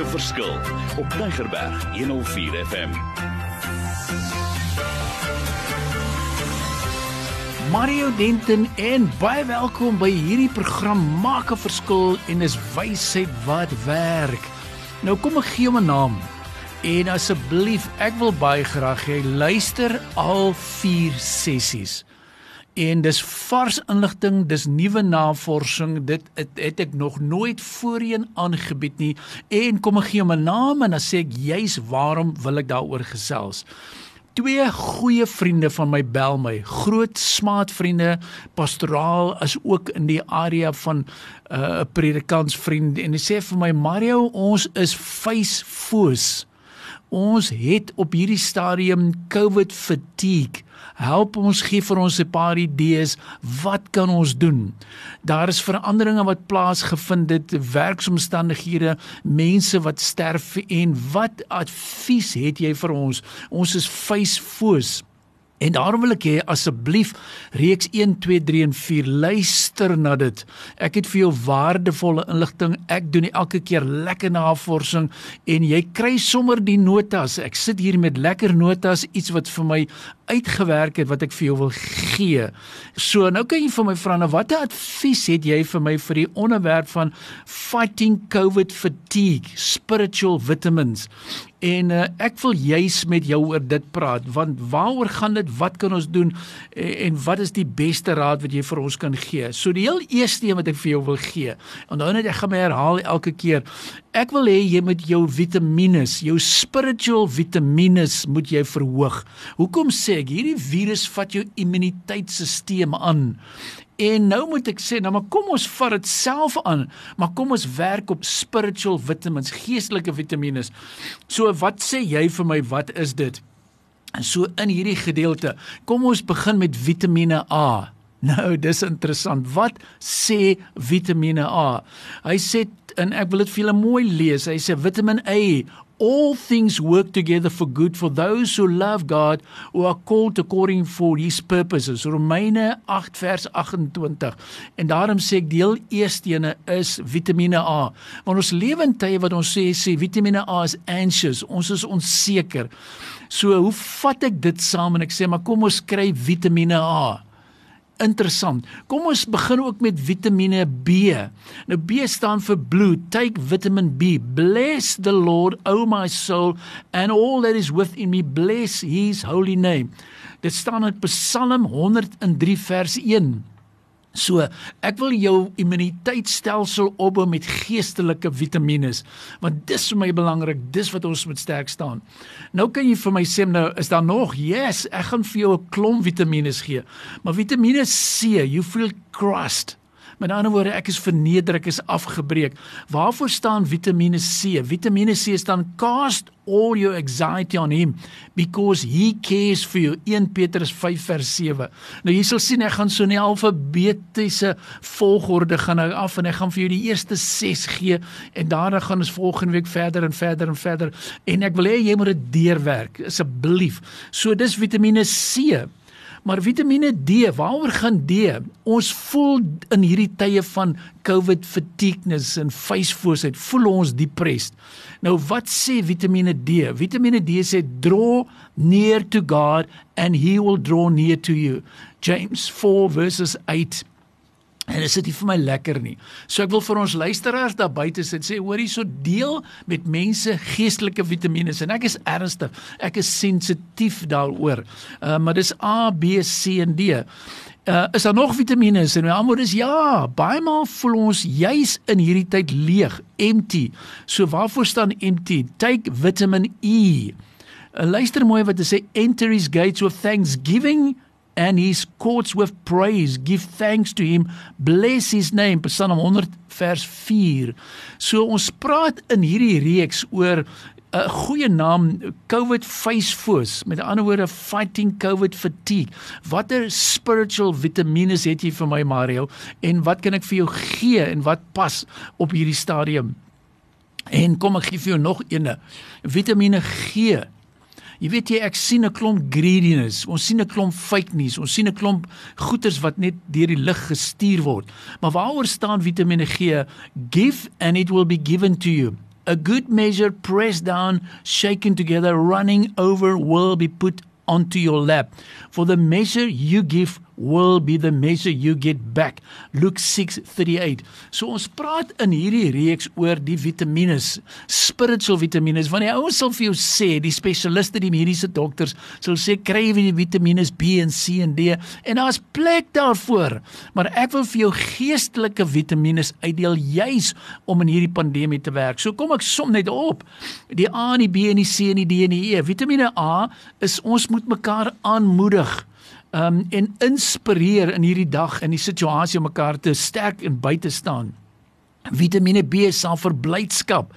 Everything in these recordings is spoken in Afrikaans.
'n verskil op Neigerberg 104 FM. Mario Denton en baie welkom by hierdie program Maak 'n Verskil en is wysheid wat werk. Nou kom ek gee hom 'n naam. En asseblief, ek wil baie graag hê luister al 4 sessies en dis vars inligting, dis nuwe navorsing. Dit het, het ek nog nooit voorheen aangebied nie. En kom ek gee hom 'n naam en dan sê ek juis waarom wil ek daaroor gesels. Twee goeie vriende van my bel my, groot smaatvriende, pastoraal as ook in die area van uh, 'n uh, predikantsvriend en hy sê vir my Mario, ons is face foes. Ons het op hierdie stadium COVID fatigue. Help ons gee vir ons 'n paar idees. Wat kan ons doen? Daar is veranderinge wat plaasgevind het werksomstandighede mense wat sterf en wat advies het jy vir ons? Ons is face foes En daarom wil ek hê asseblief reeks 1 2 3 en 4 luister na dit. Ek het vir jou waardevolle inligting. Ek doen elke keer lekker navorsing en jy kry sommer die notas. Ek sit hier met lekker notas, iets wat vir my uitgewerk het wat ek vir jou wil gee. So nou kan jy vir my vra nou watter advies het jy vir my vir die onderwerp van fighting covid fatigue, spiritual vitamins? En uh, ek wil juis met jou oor dit praat want waaroor gaan dit? Wat kan ons doen? En, en wat is die beste raad wat jy vir ons kan gee? So die heel eerste een wat ek vir jou wil gee onthou net ek gaan my herhaal elke keer. Ek wil hê jy moet jou vitamiene jou spiritual vitamiene moet jy verhoog. Hoekom sê ek hierdie virus vat jou immuniteitstelsel aan En nou moet ek sê, nou maar kom ons vat dit self aan, maar kom ons werk op spiritual vitamins, geestelike vitamiene. So wat sê jy vir my, wat is dit? En so in hierdie gedeelte, kom ons begin met Vitamiene A. Nou, dis interessant. Wat sê Vitamiene A? Hy sê en ek wil dit vir julle mooi lees. Hy sê Vitamin A all things work together for good for those who love God who are called according for his purposes. Romeine 8 vers 28 en daarom sê ek deel eerste ene is Vitamiene A. Want ons lewe in tye wat ons sê sê Vitamiene A is anxious. Ons is onseker. So hoe vat ek dit saam en ek sê maar kom ons kry Vitamiene A interessant. Kom ons begin ook met Vitamiene B. Nou B staan vir blue. Take vitamin B. Bless the Lord, O my soul, and all that is within me. Bless his holy name. Dit staan in Psalm 103 vers 1. So, ek wil jou immuniteitstelsel opbou met geestelike vitamiene, want dis vir my belangrik, dis wat ons moet sterk staan. Nou kan jy vir my sê nou, is daar nog? Yes, ek gaan vir jou 'n klomp vitamiene gee. Maar Vitamiene C, you feel crushed. Met ander woorde, ek is verneder, ek is afgebreek. Waarvoor staan Vitamiene C? Vitamiene C staan cast all your anxiety on him because he cares for you. 1 Petrus 5 vers 7. Nou jy sal sien ek gaan so 'n alfabetiese volgorde gaan nou af en ek gaan vir jou die eerste 6 gee en daarna gaan ons volgende week verder en verder en verder en ek wil hê jy moet dit deurwerk asseblief. So dis Vitamiene C. Maar Vitamiene D, waaroor gaan D? Ons voel in hierdie tye van COVID fatigueness en facefoosheid, voel ons depressed. Nou wat sê Vitamiene D? Vitamiene D sê draw near to God and he will draw near to you. James 4 verses 8 En dit is nie vir my lekker nie. So ek wil vir ons luisteraars daar buite sit sê hoor hierso deel met mense geestelike vitamiene en ek is ernstig. Ek is sensitief daaroor. Uh, maar dis A, B, C en D. Uh, is daar nog vitamiene en my antwoord is ja. Baie maal voel ons juis in hierdie tyd leeg, empty. So waarvoor staan empty? Take vitamin E. Uh, luister mooi wat dit sê enter his gates with thanksgiving and his courts with praise give thanks to him bless his name Psalm 100 vers 4 so ons praat in hierdie reeks oor 'n goeie naam COVID facefoes met ander woorde fighting COVID fatigue. Watter spiritual vitamiene het jy vir my Mario? En wat kan ek vir jou gee en wat pas op hierdie stadium? En kom ek gee vir jou nog eene vitamiene G Jy weet jy ek sien 'n klomp greediness. Ons sien 'n klomp fake news. Ons sien 'n klomp goeters wat net deur die lug gestuur word. Maar waaroor staan Vitamiene G? Give and it will be given to you. A good measure pressed down, shaken together, running over will be put onto your lap. For the measure you give will be the measure you get back. Luke 6:38. So ons praat in hierdie reeks oor die vitamiene, spiritual vitamiene. Want die ouens sal vir jou sê, die spesialiste, die mediese dokters sal sê kry jy die vitamiene B en C en D en daar's plek daarvoor. Maar ek wil vir jou geestelike vitamiene uitdeel juis om in hierdie pandemie te werk. So kom ek som net op. Die A en die B en die C en die D en die E. Vitamiene A is ons moet mekaar aanmoedig um en inspireer in hierdie dag in die situasie om mekaar te sterk en by te staan. Vitamiene B sal vir blydskap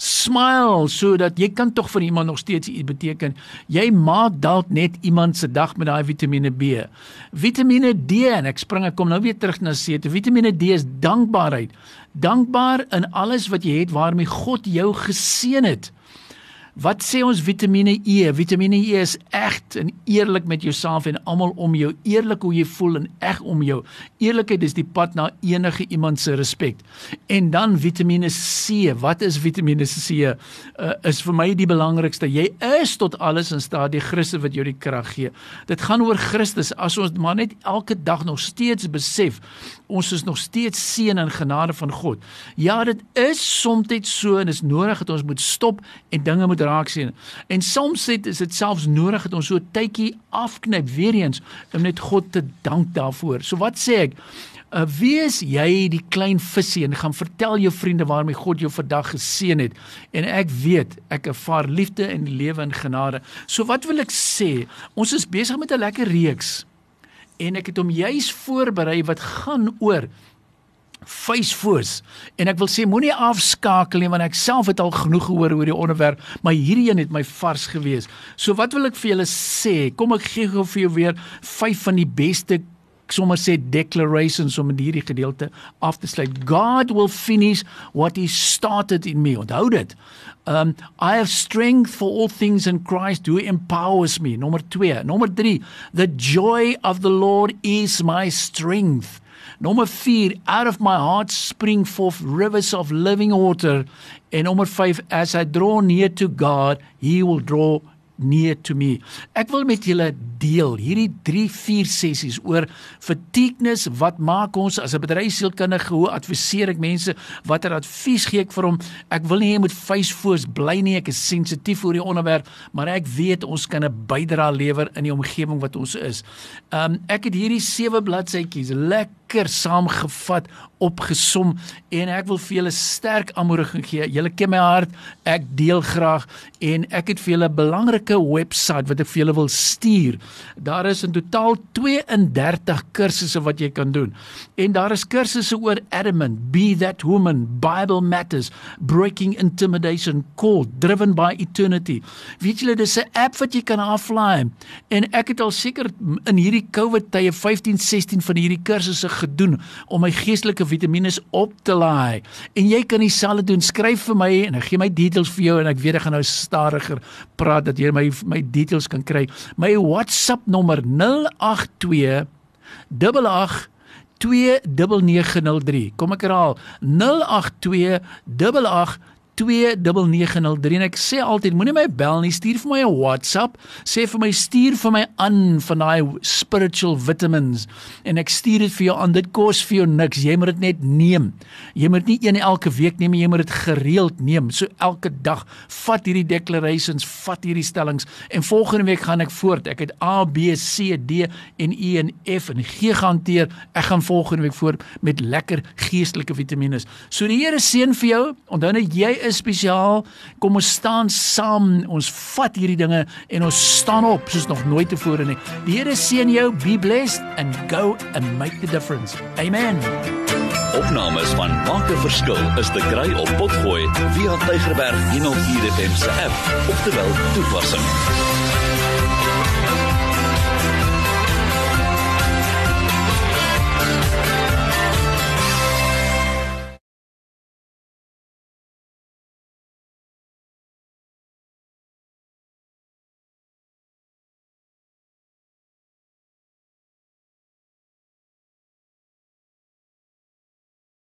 smile sodat jy kan tog vir iemand nog steeds iets beteken. Jy maak dalk net iemand se dag met daai Vitamiene B. Vitamiene D en ek spring ek kom nou weer terug na C. Vitamiene D is dankbaarheid. Dankbaar in alles wat jy het waarmee God jou geseën het. Wat sê ons Vitamiene E? Vitamiene E is eg en eerlik met jouself en almal om jou, eerlik hoe jy voel en eg om jou. Eerlikheid is die pad na enige iemand se respek. En dan Vitamiene C. Wat is Vitamiene C? Uh, is vir my die belangrikste. Jy is tot alles in staat, die Christus wat jou die krag gee. Dit gaan oor Christus. As ons maar net elke dag nog steeds besef ons is nog steeds seën en genade van God. Ja, dit is soms so en is nodig dat ons moet stop en dinge moet raak sien. En soms sit is dit selfs nodig dat ons so 'n tydjie afknyp weer eens om net God te dank daarvoor. So wat sê ek? Uh, wees jy die klein visie en gaan vertel jou vriende waarmee God jou vandag geseën het en ek weet ek ervaar liefde en lewe en genade. So wat wil ek sê? Ons is besig met 'n lekker reeks en ek het hom juis voorberei wat gaan oor facefoos en ek wil sê moenie afskakel nie want ek self het al genoeg gehoor oor die onderwerp maar hierdie een het my vars gewees. So wat wil ek vir julle sê? Kom ek gee gou vir jou weer vyf van die beste sommer sê declarations om in hierdie gedeelte af te sluit. God will finish what he started in me. Onthou dit. Um I have strength for all things in Christ who empowers me. Nommer 2. Nommer 3. The joy of the Lord is my strength. Nommer 4 out of my heart spring forth rivers of living water en nommer 5 as I draw near to God he will draw near to me. Ek wil met julle deel hierdie 3 4 sessies oor fatigueness wat maak ons as 'n bedryfsielkundige hoe adviseer ek mense watter advies gee ek vir hom ek wil nie jy moet facefoos bly nie ek is sensitief oor die onderwerp maar ek weet ons kan 'n bydrae lewer in die omgewing wat ons is. Um ek het hierdie 7 bladsytjies lekker saamgevat opgesom en ek wil vir julle sterk aanmoediging gee. Julle ken my hart. Ek deel graag en ek het vir julle 'n belangrike webwerf wat ek vir julle wil stuur. Daar is in totaal 32 kursusse wat jy kan doen. En daar is kursusse oor adamant, be that woman, Bible matters, breaking intimidation, called, driven by eternity. Weet julle dis 'n app wat jy kan aflaai en ek het al seker in hierdie COVID tye 15, 16 van hierdie kursusse gedoen om my geestelike vitamiene op te laai. En jy kan dieselfde doen. Skryf vir my en ek gee my details vir jou en ek weet ek gaan nou stadiger praat dat jy my my details kan kry. My WhatsApp nommer 082 88 29903. Kom ek herhaal. 082 88 29903 en ek sê altyd moenie my bel nie stuur vir my 'n WhatsApp sê vir my stuur vir my aan van daai spiritual vitamins en ek stuur dit vir jou aan dit kos vir jou niks jy moet dit net neem jy moet nie een elke week neem jy moet dit gereeld neem so elke dag vat hierdie declarations vat hierdie stellings en volgende week gaan ek voort ek het A B C D en E en F en G gehanteer ek gaan volgende week voort met lekker geestelike vitamiene so die Here seën vir jou onthou net jy is spesiaal. Kom ons staan saam. Ons vat hierdie dinge en ons staan op soos nog nooit tevore nie. Die Here seën jou. Be blessed and go and make the difference. Amen. Opnames van Maak 'n Verskil is te kry op Potgooi via Tigerberg 104 FM se app of te wel toepassing.